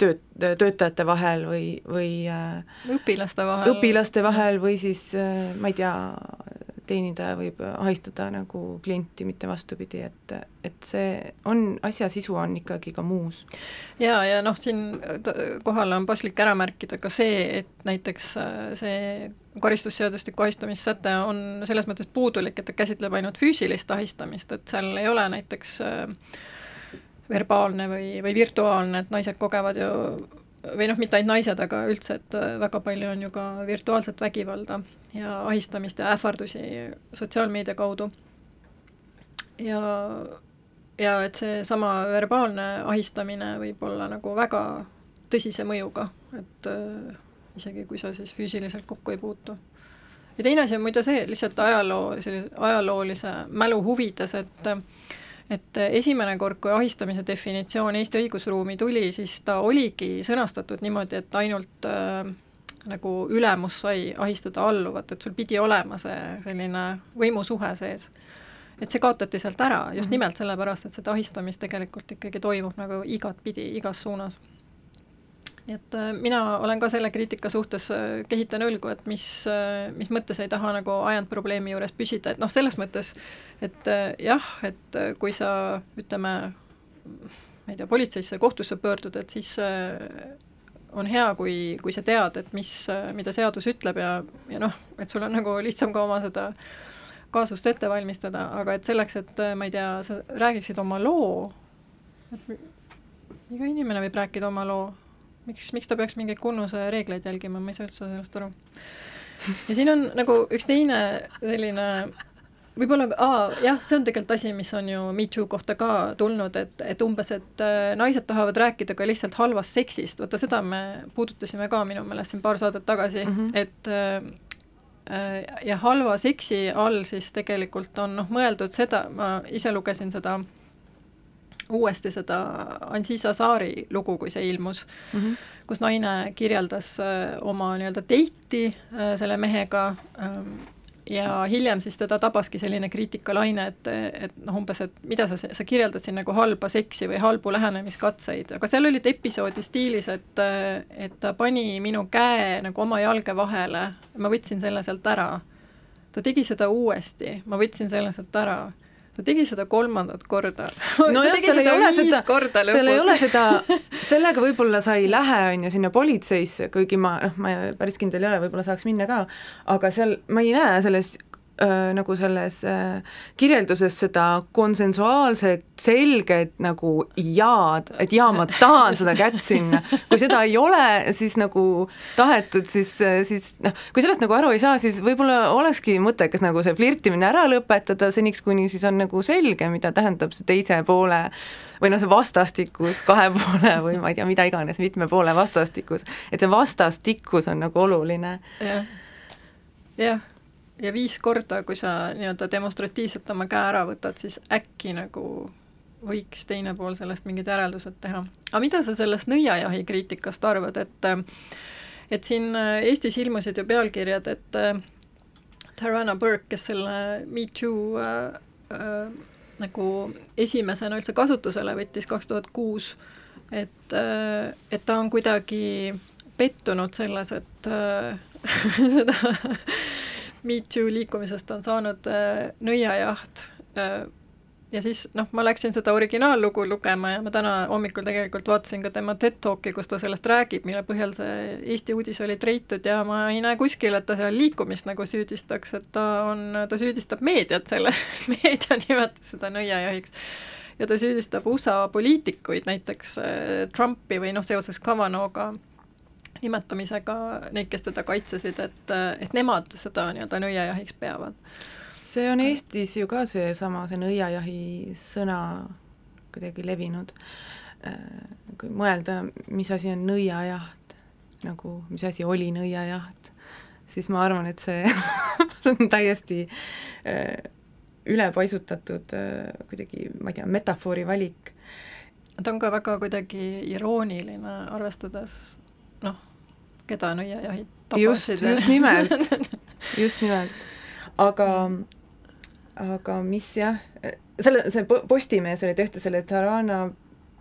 tööt-, töötajate vahel või, või õpilaste vahel. õpilaste vahel või siis ma ei tea, teenindaja võib ahistada nagu klienti, mitte vastupidi, et, et see on, asja sisu on ikkagi ka muus. jaa, ja noh, siin kohal on paslik ära märkida ka see, et näiteks äh, see karistusseadustiku ahistamissäte on selles mõttes puudulik, et ta käsitleb ainult füüsilist ahistamist, et seal ei ole näiteks äh, verbaalne või, või virtuaalne, et naised kogevad ju või noh, mitte ainult naised, aga üldse, et äh, väga palju on ju ka virtuaalset vägivalda ja ahistamist ja ähvardusi sotsiaalmeedia kaudu. ja, ja et seesama verbaalne ahistamine võib olla nagu väga tõsise mõjuga, et äh, isegi kui sa siis füüsiliselt kokku ei puutu. ja teine asi on muide see, lihtsalt ajaloo, sellise ajaloolise mälu huvides, et et esimene kord, kui ahistamise definitsioon Eesti õigusruumi tuli, siis ta oligi sõnastatud niimoodi, et ainult äh, nagu ülemus sai ahistada alluvat, et sul pidi olema see selline võimusuhe sees. et see kaotati sealt ära just -hmm. nimelt sellepärast, et seda ahistamist tegelikult ikkagi toimub nagu igatpidi, igas suunas nii et äh, mina olen ka selle kriitika suhtes, äh, kehitan õlgu, et mis, äh, mis mõttes ei taha nagu ajendprobleemi juures püsida, et noh, selles mõttes, et jah, et kui sa ütleme, ma ei tea, politseisse, kohtusse pöördud, et siis on hea, kui, kui sa tead, et mis, mida seadus ütleb ja, ja noh, et sul on nagu lihtsam ka oma seda kaasust ette valmistada, aga et selleks, et ma ei tea, sa räägiksid oma loo, et iga inimene võib rääkida oma loo, miks, miks ta peaks mingeid kunnuse reegleid jälgima, ma ei saa üldse sellest aru. ja siin on nagu üks teine selline võib-olla, jah, see on tegelikult asi, mis on ju Me Too kohta ka tulnud, et, et umbes, et äh, naised tahavad rääkida ka lihtsalt halvast seksist, vaata seda me puudutasime ka minu meelest siin paar saadet tagasi mm, -hmm. et äh, äh, ja halva seksi all siis tegelikult on noh, mõeldud seda, ma ise lugesin seda äh, uuesti seda Anzisa Saari lugu, kui see ilmus mm, -hmm. kus naine kirjeldas äh, oma nii-öelda date'i äh, selle mehega ähm, ja hiljem siis teda tabaski selline kriitikalaine, et, et noh, umbes, et mida sa, sa kirjeldad siin nagu halba seksi või halbu lähenemiskatseid, aga seal olid episoodi stiilis, et, et ta pani minu käe nagu oma jalge vahele, ma võtsin selle sealt ära. ta tegi seda uuesti, ma võtsin selle sealt ära ta tegi seda kolmandat korda. nojah, seal ei ole seda, seal ei ole seda, sellega võib-olla sa ei lähe, on ju, sinna politseisse, kuigi ma, noh, ma päris kindel ei ole, võib-olla saaks minna ka, aga seal ma ei näe selles äh, nagu selles äh, kirjelduses seda konsensuaalset, selget nagu jaad, et jaa, ma tahan seda kätt sinna. kui seda ei ole siis nagu tahetud, siis, siis noh, kui sellest nagu aru ei saa, siis võib-olla olekski mõttekas nagu see flirtimine ära lõpetada seniks, kuni siis on nagu selge, mida tähendab see teise poole või noh, see vastastikus kahe poole või ma ei tea, mida iganes, mitme poole vastastikus, et see vastastikkus on nagu oluline. Ja.. jah, jah ja viis korda, kui sa nii-öelda demonstratiivselt oma käe ära võtad, siis äkki nagu võiks teine pool sellest mingid järeldused teha. aga mida sa sellest nõiajahi kriitikast arvad, et et siin Eestis ilmusid ju pealkirjad, et Tarana Burke, kes selle Me Too äh, äh, nagu esimesena üldse kasutusele võttis kaks tuhat kuus, et äh,, et ta on kuidagi pettunud selles, et äh, seda Me Too liikumisest on saanud äh, nõiajaht äh, ja siis noh, ma läksin seda originaallugu lugema ja ma täna hommikul tegelikult vaatasin ka tema TED Talki, kus ta sellest räägib, mille põhjal see Eesti uudis oli treitud ja ma ei näe kuskil, et ta seal liikumist nagu süüdistaks, et ta on, ta süüdistab meediat selles meedia nimetas seda nõiajahiks. ja ta süüdistab USA poliitikuid, näiteks äh, Trumpi või noh, seoses Kavanauga nimetamisega neid, kes teda kaitsesid, et, et nemad seda nii-öelda nõiajahiks peavad. see on Eestis ju ka seesama, see nõiajahi sõna kuidagi levinud. Äh, kui mõelda, mis asi on nõiajaht, nagu mis asi oli nõiajaht, siis ma arvan, et see see on täiesti äh, ülepaisutatud äh, kuidagi, ma ei tea, metafoori valik. ta on ka väga kuidagi irooniline, arvestades keda nõiajahid tapasid. just, just nimelt just nimelt. aga, aga mis jah, selle, see Postimees oli tõesti selle Tarana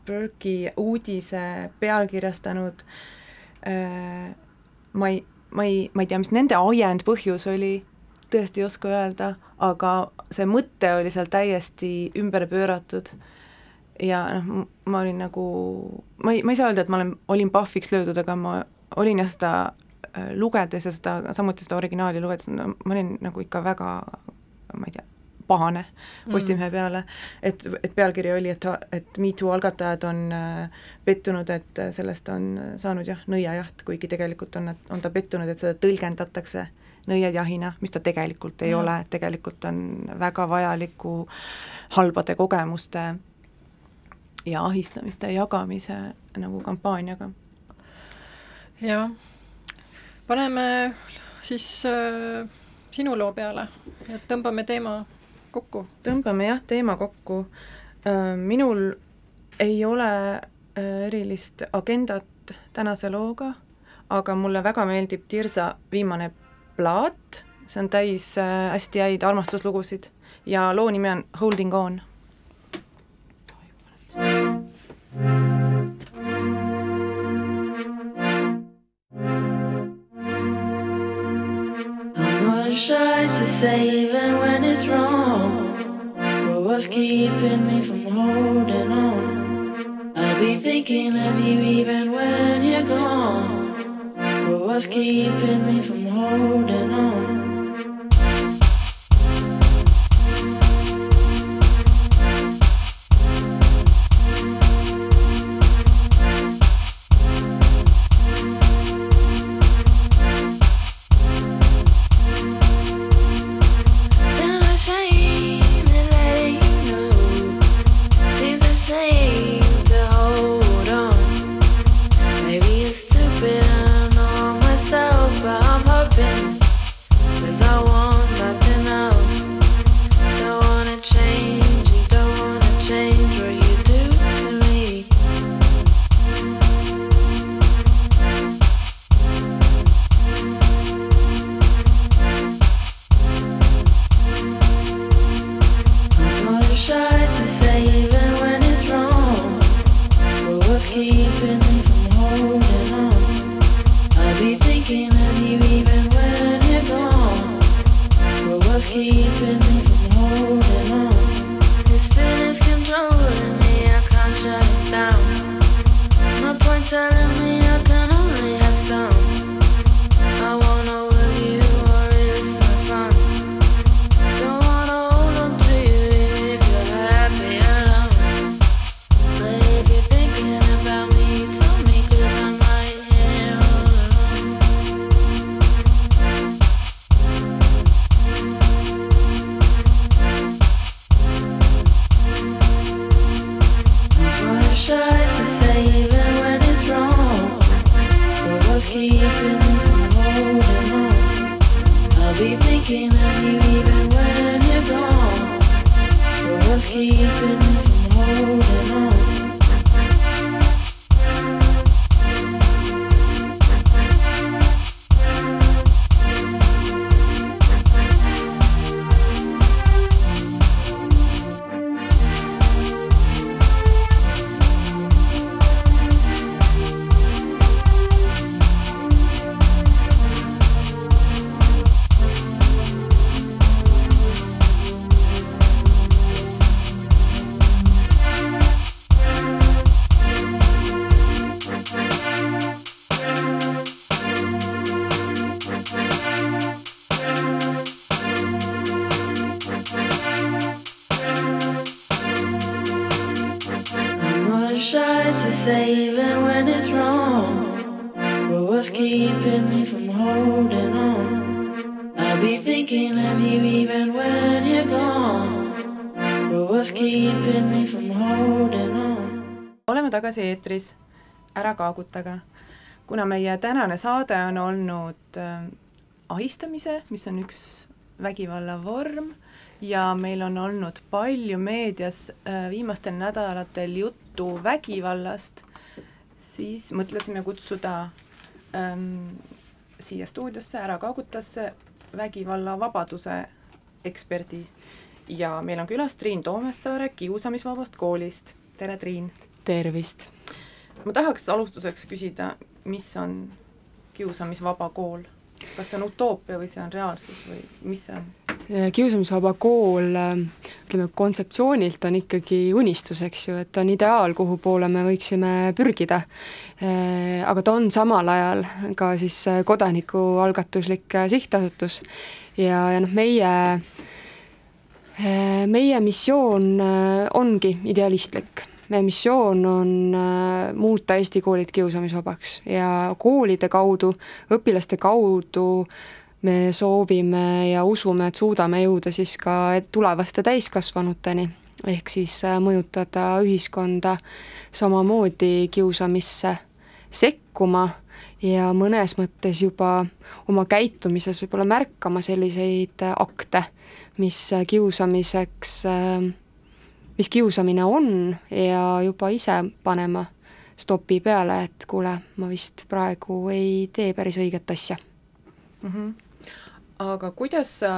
Burke'i uudise pealkirjastanud äh,, ma ei, ma ei, ma ei tea, mis nende ajend, põhjus oli, tõesti ei oska öelda, aga see mõte oli seal täiesti ümber pööratud ja noh, ma olin nagu, ma ei, ma ei saa öelda, et ma olen, olin pahviks löödud, aga ma olin jah seda äh, lugedes ja seda, samuti seda originaali lugedes, no ma olin nagu ikka väga, ma ei tea, pahane Postimehe mm. peale, et, et pealkiri oli, et, et MeToo algatajad on äh, pettunud, et sellest on saanud jah, nõiajaht, kuigi tegelikult on, on ta pettunud, et seda tõlgendatakse nõiajahina, mis ta tegelikult ei mm. ole, tegelikult on väga vajaliku halbade kogemuste ja ahistamiste jagamise nagu kampaaniaga jah, paneme siis äh, sinu loo peale, et tõmbame teema kokku. tõmbame jah, teema kokku Äh, minul ei ole äh, erilist agendat tänase looga, aga mulle väga meeldib Tirsa viimane plaat, see on täis äh, hästi häid armastuslugusid ja loo nimi on Holding on. Say even when it's wrong. But what's keeping me from holding on? I'll be thinking of you even when you're gone. But what's keeping me from holding on? Thinking of you even when you're gone. But what's keeping me from holding on? oleme tagasi eetris Ära kaagutaga. kuna meie tänane saade on olnud äh, ahistamise, mis on üks vägivalla vorm, ja meil on olnud palju meedias äh, viimastel nädalatel juttu vägivallast, siis mõtlesime kutsuda ähm, siia stuudiosse, Ära kaagutasse vägivallavabaduse eksperdi ja meil on külas Triin Toomessaare Kiusamisvabast koolist. tere, Triin! tervist! ma tahaks alustuseks küsida, mis on kiusamisvaba kool? Kas see on utoopia või see on reaalsus või mis see on? kiusamisvaba kool, ütleme kontseptsioonilt on ikkagi unistus, eks ju, et ta on ideaal, kuhu poole me võiksime pürgida. Aga ta on samal ajal ka siis kodanikualgatuslik sihtasutus ja, ja noh, meie meie missioon ongi idealistlik meie missioon on äh, muuta Eesti koolid kiusamisvabaks ja koolide kaudu, õpilaste kaudu me soovime ja usume, et suudame jõuda siis ka tulevaste täiskasvanuteni, ehk siis äh, mõjutada ühiskonda samamoodi kiusamisse sekkuma ja mõnes mõttes juba oma käitumises võib-olla märkama selliseid akte, mis kiusamiseks äh, mis kiusamine on ja juba ise panema stopi peale, et kuule, ma vist praegu ei tee päris õiget asja mm. -hmm. aga kuidas sa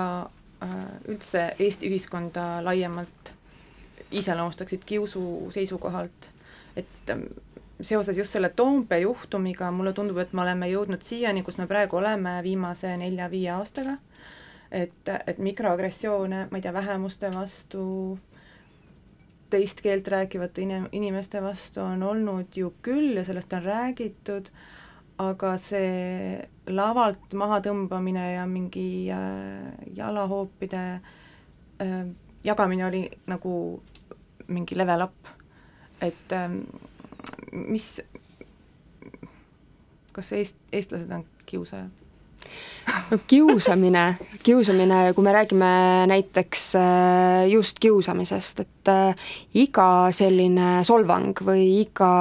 äh, üldse Eesti ühiskonda laiemalt iseloomustaksid kiusu seisukohalt, et ähm, seoses just selle Toompea juhtumiga mulle tundub, et me oleme jõudnud siiani, kus me praegu oleme viimase nelja-viie aastaga, et, et mikroagressioone, ma ei tea, vähemuste vastu, teist keelt rääkivate inim-, inimeste vastu on olnud ju küll ja sellest on räägitud, aga see lavalt mahatõmbamine ja mingi äh, jalahoopide äh, jagamine oli nagu mingi level up, et äh, mis, kas eest-, eestlased on kiusajad? No kiusamine, kiusamine, kui me räägime näiteks äh, just kiusamisest, et äh, iga selline solvang või iga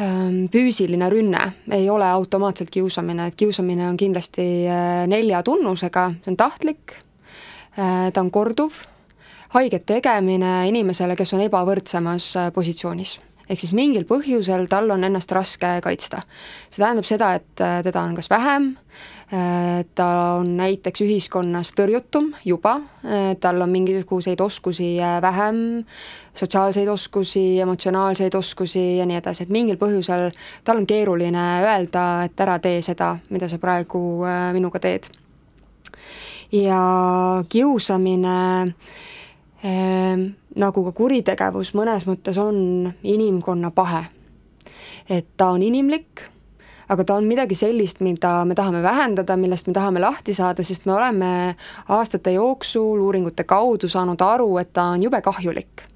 ähm, füüsiline rünne ei ole automaatselt kiusamine, et kiusamine on kindlasti äh, nelja tunnusega, see on tahtlik, ta on korduv, haiget tegemine inimesele, kes on ebavõrdsemas positsioonis ehk siis mingil põhjusel tal on ennast raske kaitsta. see tähendab seda, et äh, teda on kas vähem, äh, ta on näiteks ühiskonnas tõrjutum juba, äh, tal on mingisuguseid oskusi vähem, sotsiaalseid oskusi, emotsionaalseid oskusi ja nii edasi, et mingil põhjusel tal on keeruline öelda, et ära tee seda, mida sa praegu minuga teed. ja kiusamine äh, nagu ka kuritegevus mõnes mõttes on inimkonna pahe. et ta on inimlik, aga ta on midagi sellist, mida me tahame vähendada, millest me tahame lahti saada, sest me oleme aastate jooksul uuringute kaudu saanud aru, et ta on jube kahjulik.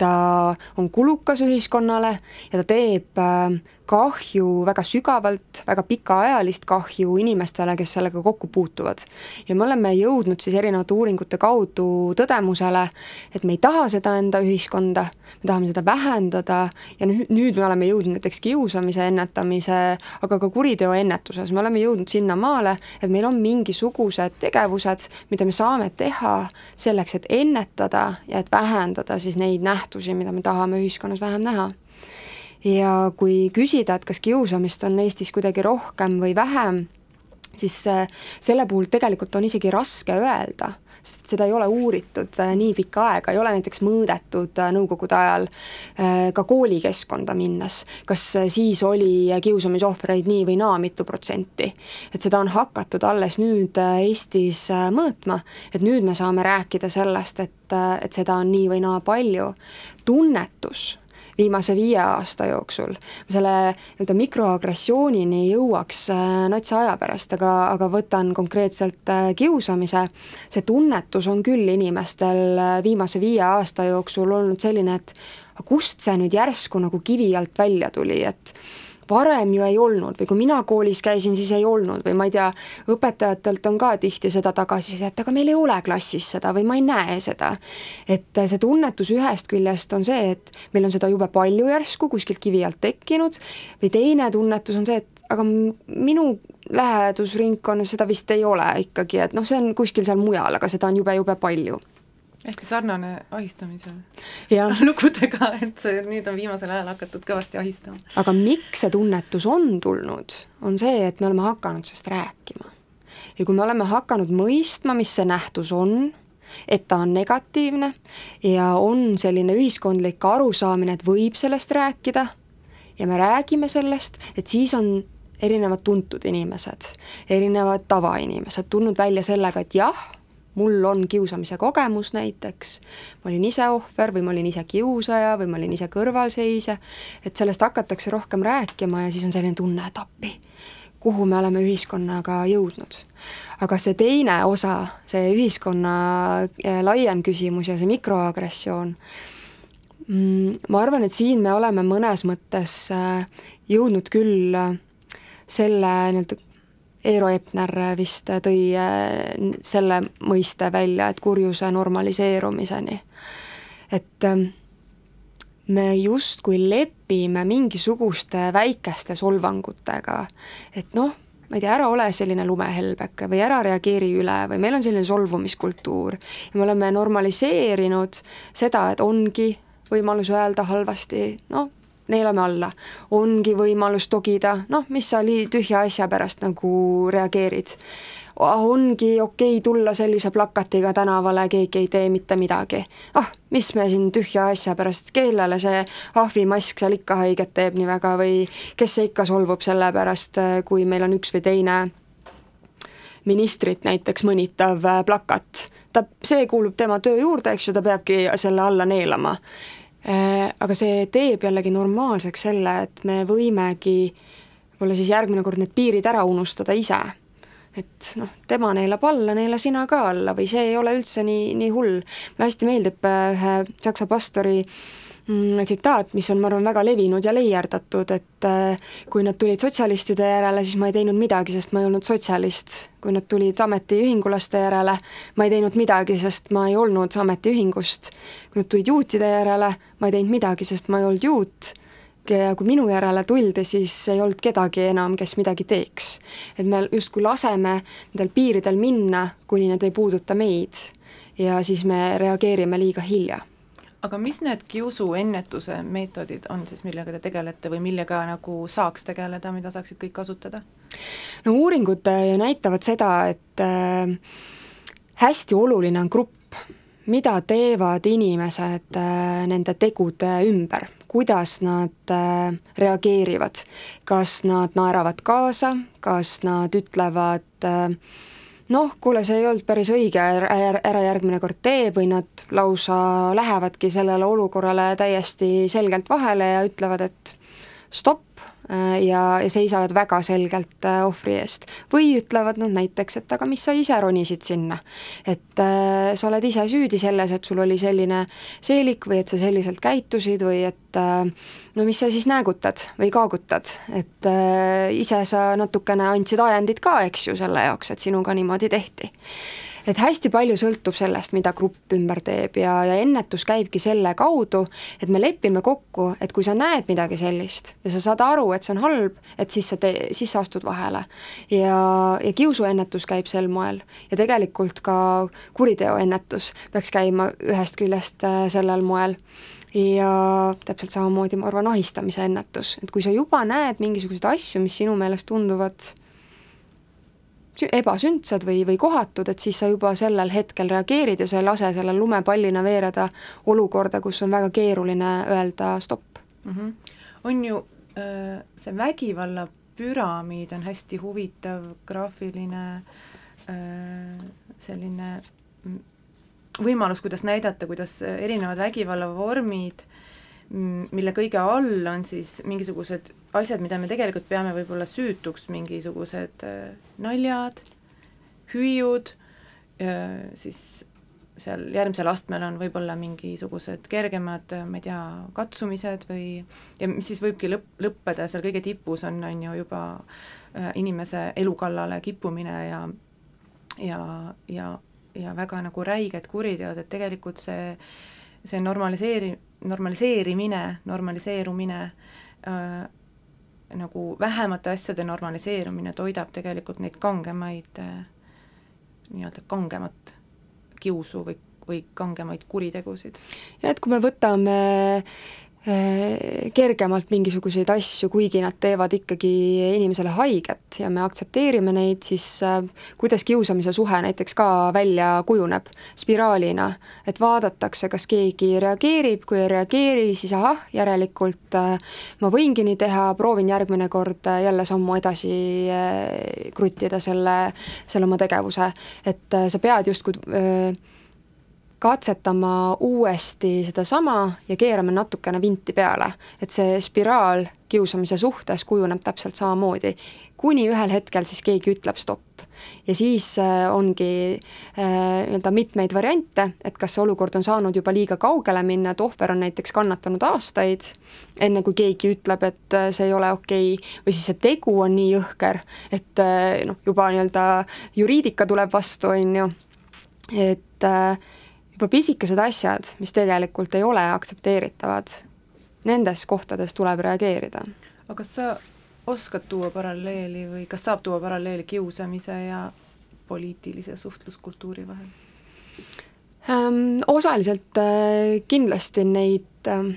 ta on kulukas ühiskonnale ja ta teeb äh, kahju väga sügavalt, väga pikaajalist kahju inimestele, kes sellega kokku puutuvad. ja me oleme jõudnud siis erinevate uuringute kaudu tõdemusele, et me ei taha seda enda ühiskonda, me tahame seda vähendada ja nüüd, nüüd me oleme jõudnud näiteks kiusamise ennetamise, aga ka kuriteo ennetuses, me oleme jõudnud sinnamaale, et meil on mingisugused tegevused, mida me saame teha selleks, et ennetada ja et vähendada siis neid nähtusi, mida me tahame ühiskonnas vähem näha ja kui küsida, et kas kiusamist on Eestis kuidagi rohkem või vähem, siis äh, selle puhul tegelikult on isegi raske öelda, sest seda ei ole uuritud äh, nii pikka aega, ei ole näiteks mõõdetud äh, nõukogude ajal ka koolikeskkonda minnes, kas siis oli kiusamisohvreid nii või naa, mitu protsenti. et seda on hakatud alles nüüd Eestis mõõtma, et nüüd me saame rääkida sellest, et, et seda on nii või naa palju. tunnetus viimase viie aasta jooksul. selle nii-öelda mikroagressioonini jõuaks äh, natsa aja pärast, aga, aga võtan konkreetselt äh, kiusamise, see tunnetus on küll inimestel äh, viimase viie aasta jooksul olnud selline, et kust see nüüd järsku nagu kivi alt välja tuli, et varem ju ei olnud või kui mina koolis käisin, siis ei olnud või ma ei tea, õpetajatelt on ka tihti seda tagasisidet, aga meil ei ole klassis seda või ma ei näe seda. et see tunnetus ühest küljest on see, et meil on seda jube palju järsku kuskilt kivi alt tekkinud või teine tunnetus on see, et aga minu lähedusringkonnas seda vist ei ole ikkagi, et noh, see on kuskil seal mujal, aga seda on jube-jube palju hästi sarnane ahistamise ja. lugudega, et see nüüd on viimasel ajal hakatud kõvasti ahistama. aga miks see tunnetus on tulnud, on see, et me oleme hakanud sellest rääkima. ja kui me oleme hakanud mõistma, mis see nähtus on, et ta on negatiivne ja on selline ühiskondlik arusaamine, et võib sellest rääkida ja me räägime sellest, et siis on erinevad tuntud inimesed, erinevad tavainimesed tulnud välja sellega, et jah mul on kiusamise kogemus näiteks, ma olin ise ohver või ma olin ise kiusaja või ma olin ise kõrvalseisja, et sellest hakatakse rohkem rääkima ja siis on selline tunne, et appi, kuhu me oleme ühiskonnaga jõudnud. aga see teine osa, see ühiskonna eh, laiem küsimus ja see mikroagressioon, mm, ma arvan, et siin me oleme mõnes mõttes eh, jõudnud küll selle nii-öelda Eero Epner vist tõi äh, selle mõiste välja, et kurjuse normaliseerumiseni. et ähm, me justkui lepime mingisuguste väikeste solvangutega, et noh, ma ei tea, ära ole selline lumehelbeke või ära reageeri üle või meil on selline solvumiskultuur ja me oleme normaliseerinud seda, et ongi võimalus öelda halvasti, noh, neelame alla. ongi võimalus togida, noh, mis sa nii tühja asja pärast nagu reageerid ah, ongi okei okay tulla sellise plakatiga tänavale, keegi ei tee mitte midagi. ah, mis me siin tühja asja pärast, kellele see ahvimask seal ikka haiget teeb nii väga või kes see ikka solvub selle pärast, kui meil on üks või teine ministrit näiteks mõnitav äh, plakat. ta, see kuulub tema töö juurde, eks ju, ta peabki selle alla neelama. Äh, aga see teeb jällegi normaalseks selle, et me võimegi võib-olla siis järgmine kord need piirid ära unustada ise et noh, tema neelab alla, neela sina ka alla või see ei ole üldse nii, nii hull. mulle hästi meeldib äh, ühe saksa pastori mm, tsitaat, mis on, ma arvan, väga levinud ja leierdatud, et äh, kui nad tulid sotsialistide järele, siis ma ei teinud midagi, sest ma ei olnud sotsialist. kui nad tulid ametiühingulaste järele, ma ei teinud midagi, sest ma ei olnud ametiühingust. kui nad tulid juutide järele, ma ei teinud midagi, sest ma ei olnud juut ja kui minu järele tuldi, siis ei olnud kedagi enam, kes midagi teeks. et me justkui laseme nendel piiridel minna, kuni need ei puuduta meid ja siis me reageerime liiga hilja aga mis need kiusuennetuse meetodid on siis, millega te tegelete või millega nagu saaks tegeleda, mida saaksid kõik kasutada? no uuringud äh, näitavad seda, et äh, hästi oluline on grupp, mida teevad inimesed äh, nende tegude ümber kuidas nad reageerivad. kas nad naeravad kaasa, kas nad ütlevad äh, noh, kuule, see ei olnud päris õige, ära järgmine kord tee või nad lausa lähevadki sellele olukorrale täiesti selgelt vahele ja ütlevad, et stopp, ja, ja seisavad väga selgelt äh, ohvri eest. või ütlevad nad näiteks, et aga mis sa ise ronisid sinna. et äh, sa oled ise süüdi selles, et sul oli selline seelik või et sa selliselt käitusid või et äh, no mis sa siis näägutad või kaagutad, et äh, ise sa natukene andsid ajendit ka, eks ju, selle jaoks, et sinuga niimoodi tehti et hästi palju sõltub sellest, mida grupp ümber teeb ja, ja ennetus käibki selle kaudu, et me lepime kokku, et kui sa näed midagi sellist ja sa saad aru, et see on halb, et siis sa tee, siis sa astud vahele. ja, ja kiusuennetus käib sel moel. Ja tegelikult ka kuriteoennetus peaks käima ühest küljest äh, sellel moel. Ja täpselt samamoodi ma arvan, ahistamise ennetus, et kui sa juba näed mingisuguseid asju, mis sinu meelest tunduvad ebasündsad või, või kohatud, et siis sa juba sellel hetkel reageerid ja sa ei lase sellel lumepallina veereda olukorda, kus on väga keeruline öelda stopp mm. -hmm. on ju äh, see vägivalla püramiid on hästi huvitav graafiline äh, selline võimalus, kuidas näidata, kuidas erinevad vägivallavormid mille kõige all on siis mingisugused asjad, mida me tegelikult peame võib-olla süütuks, mingisugused äh, naljad, hüüud, siis seal järgmisel astmel on võib-olla mingisugused kergemad, ma ei tea, katsumised või ja mis siis võibki lõpp, lõppeda, seal kõige tipus on, on ju juba äh, inimese elu kallale kippumine ja ja, ja, ja väga nagu räiged kuriteod, et tegelikult see, see normaliseeri-, normaliseerimine, normaliseerumine äh, nagu vähemate asjade normaliseerumine toidab tegelikult neid kangemaid, äh, nii-öelda kangemat kiusu või, või kangemaid kuritegusid. ja et kui me võtame Äh, kergemalt mingisuguseid asju, kuigi nad teevad ikkagi inimesele haiget ja me aktsepteerime neid, siis äh, kuidas kiusamise suhe näiteks ka välja kujuneb spiraalina, et vaadatakse, kas keegi reageerib, kui ei reageeri, siis ahah, järelikult äh, ma võingi nii teha, proovin järgmine kord jälle sammu edasi kruttida selle, selle oma tegevuse, et sa pead justkui katsetama uuesti sedasama ja keerame natukene vinti peale. et see spiraal kiusamise suhtes kujuneb täpselt samamoodi, kuni ühel hetkel siis keegi ütleb stopp. ja siis äh, ongi äh, nii-öelda mitmeid variante, et kas see olukord on saanud juba liiga kaugele minna, et ohver on näiteks kannatanud aastaid, enne kui keegi ütleb, et äh, see ei ole okei okay., või siis see tegu on nii jõhker, et noh, juba nii-öelda juriidika tuleb vastu, on ju, et äh, juba pisikesed asjad, mis tegelikult ei ole aktsepteeritavad, nendes kohtades tuleb reageerida. aga kas sa oskad tuua paralleeli või kas saab tuua paralleeli kiusamise ja poliitilise suhtluskultuuri vahel? Ähm, osaliselt äh, kindlasti neid ähm,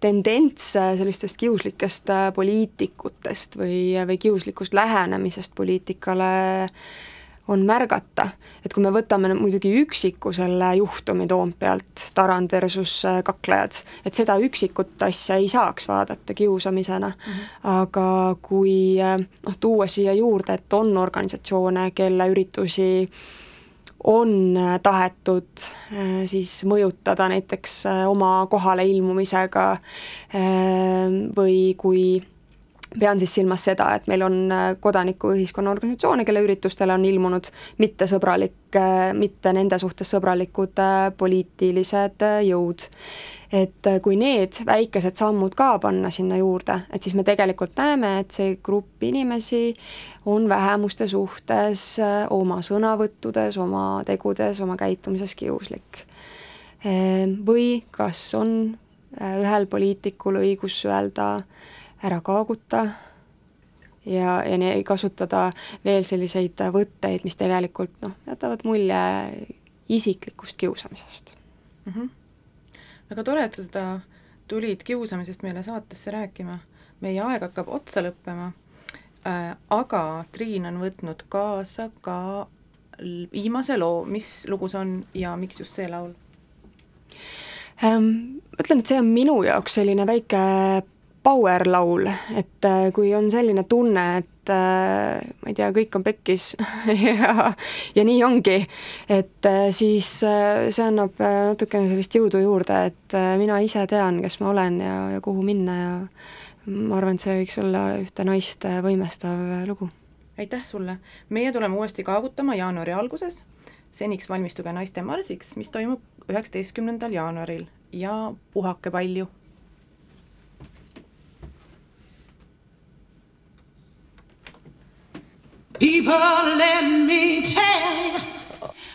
tendentse sellistest kiuslikest äh, poliitikutest või, või kiuslikust lähenemisest poliitikale on märgata, et kui me võtame muidugi üksiku selle juhtumi Toompealt, Tarand versus äh, kaklejad, et seda üksikut asja ei saaks vaadata kiusamisena -hmm. aga kui noh, tuua siia juurde, et on organisatsioone, kelle üritusi äh, on äh, tahetud äh, siis mõjutada näiteks äh, oma kohale ilmumisega või kui pean siis silmas seda, et meil on kodanikuühiskonna organisatsioone, kelle üritustele on ilmunud mittesõbralik, mitte nende suhtes sõbralikud poliitilised jõud et äh, kui need väikesed sammud ka panna sinna juurde, et siis me tegelikult näeme, et see grupp inimesi on vähemuste suhtes äh, oma sõnavõttudes, oma tegudes, oma käitumises kiuslik. Või kas on äh, ühel poliitikul õigus öelda ära kaaguta ja, ja nii kasutada veel selliseid võtteid, mis tegelikult noh, jätavad mulje isiklikust kiusamisest mm. -hmm väga tore, et sa seda tulid kiusamisest meile saatesse rääkima. meie aeg hakkab otsa lõppema äh,, aga Triin on võtnud kaasa ka viimase loo, mis lugu see on ja miks just see laul ähm,? Ma ütlen, et see on minu jaoks selline väike power laul, et äh, kui on selline tunne, et äh, ma ei tea, kõik on pekkis ja, ja nii ongi, et äh, siis see annab natukene sellist jõudu juurde, et mina ise tean, kes ma olen ja, ja kuhu minna ja ma arvan, et see võiks olla ühte naist võimestav lugu. aitäh sulle, meie tuleme uuesti kaagutama jaanuari alguses, seniks valmistuge naiste marsiks, mis toimub üheksateistkümnendal jaanuaril. Ja puhake palju People, let me tell you,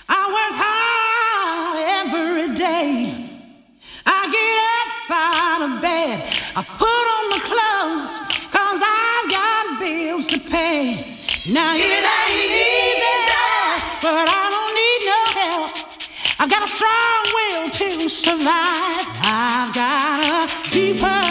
I work hard every day. I get up out of bed, I put on the clothes, I've got bills to pay. Now it ain't easy, but I don't need no help. I've got a strong will to survive. I've got a deeper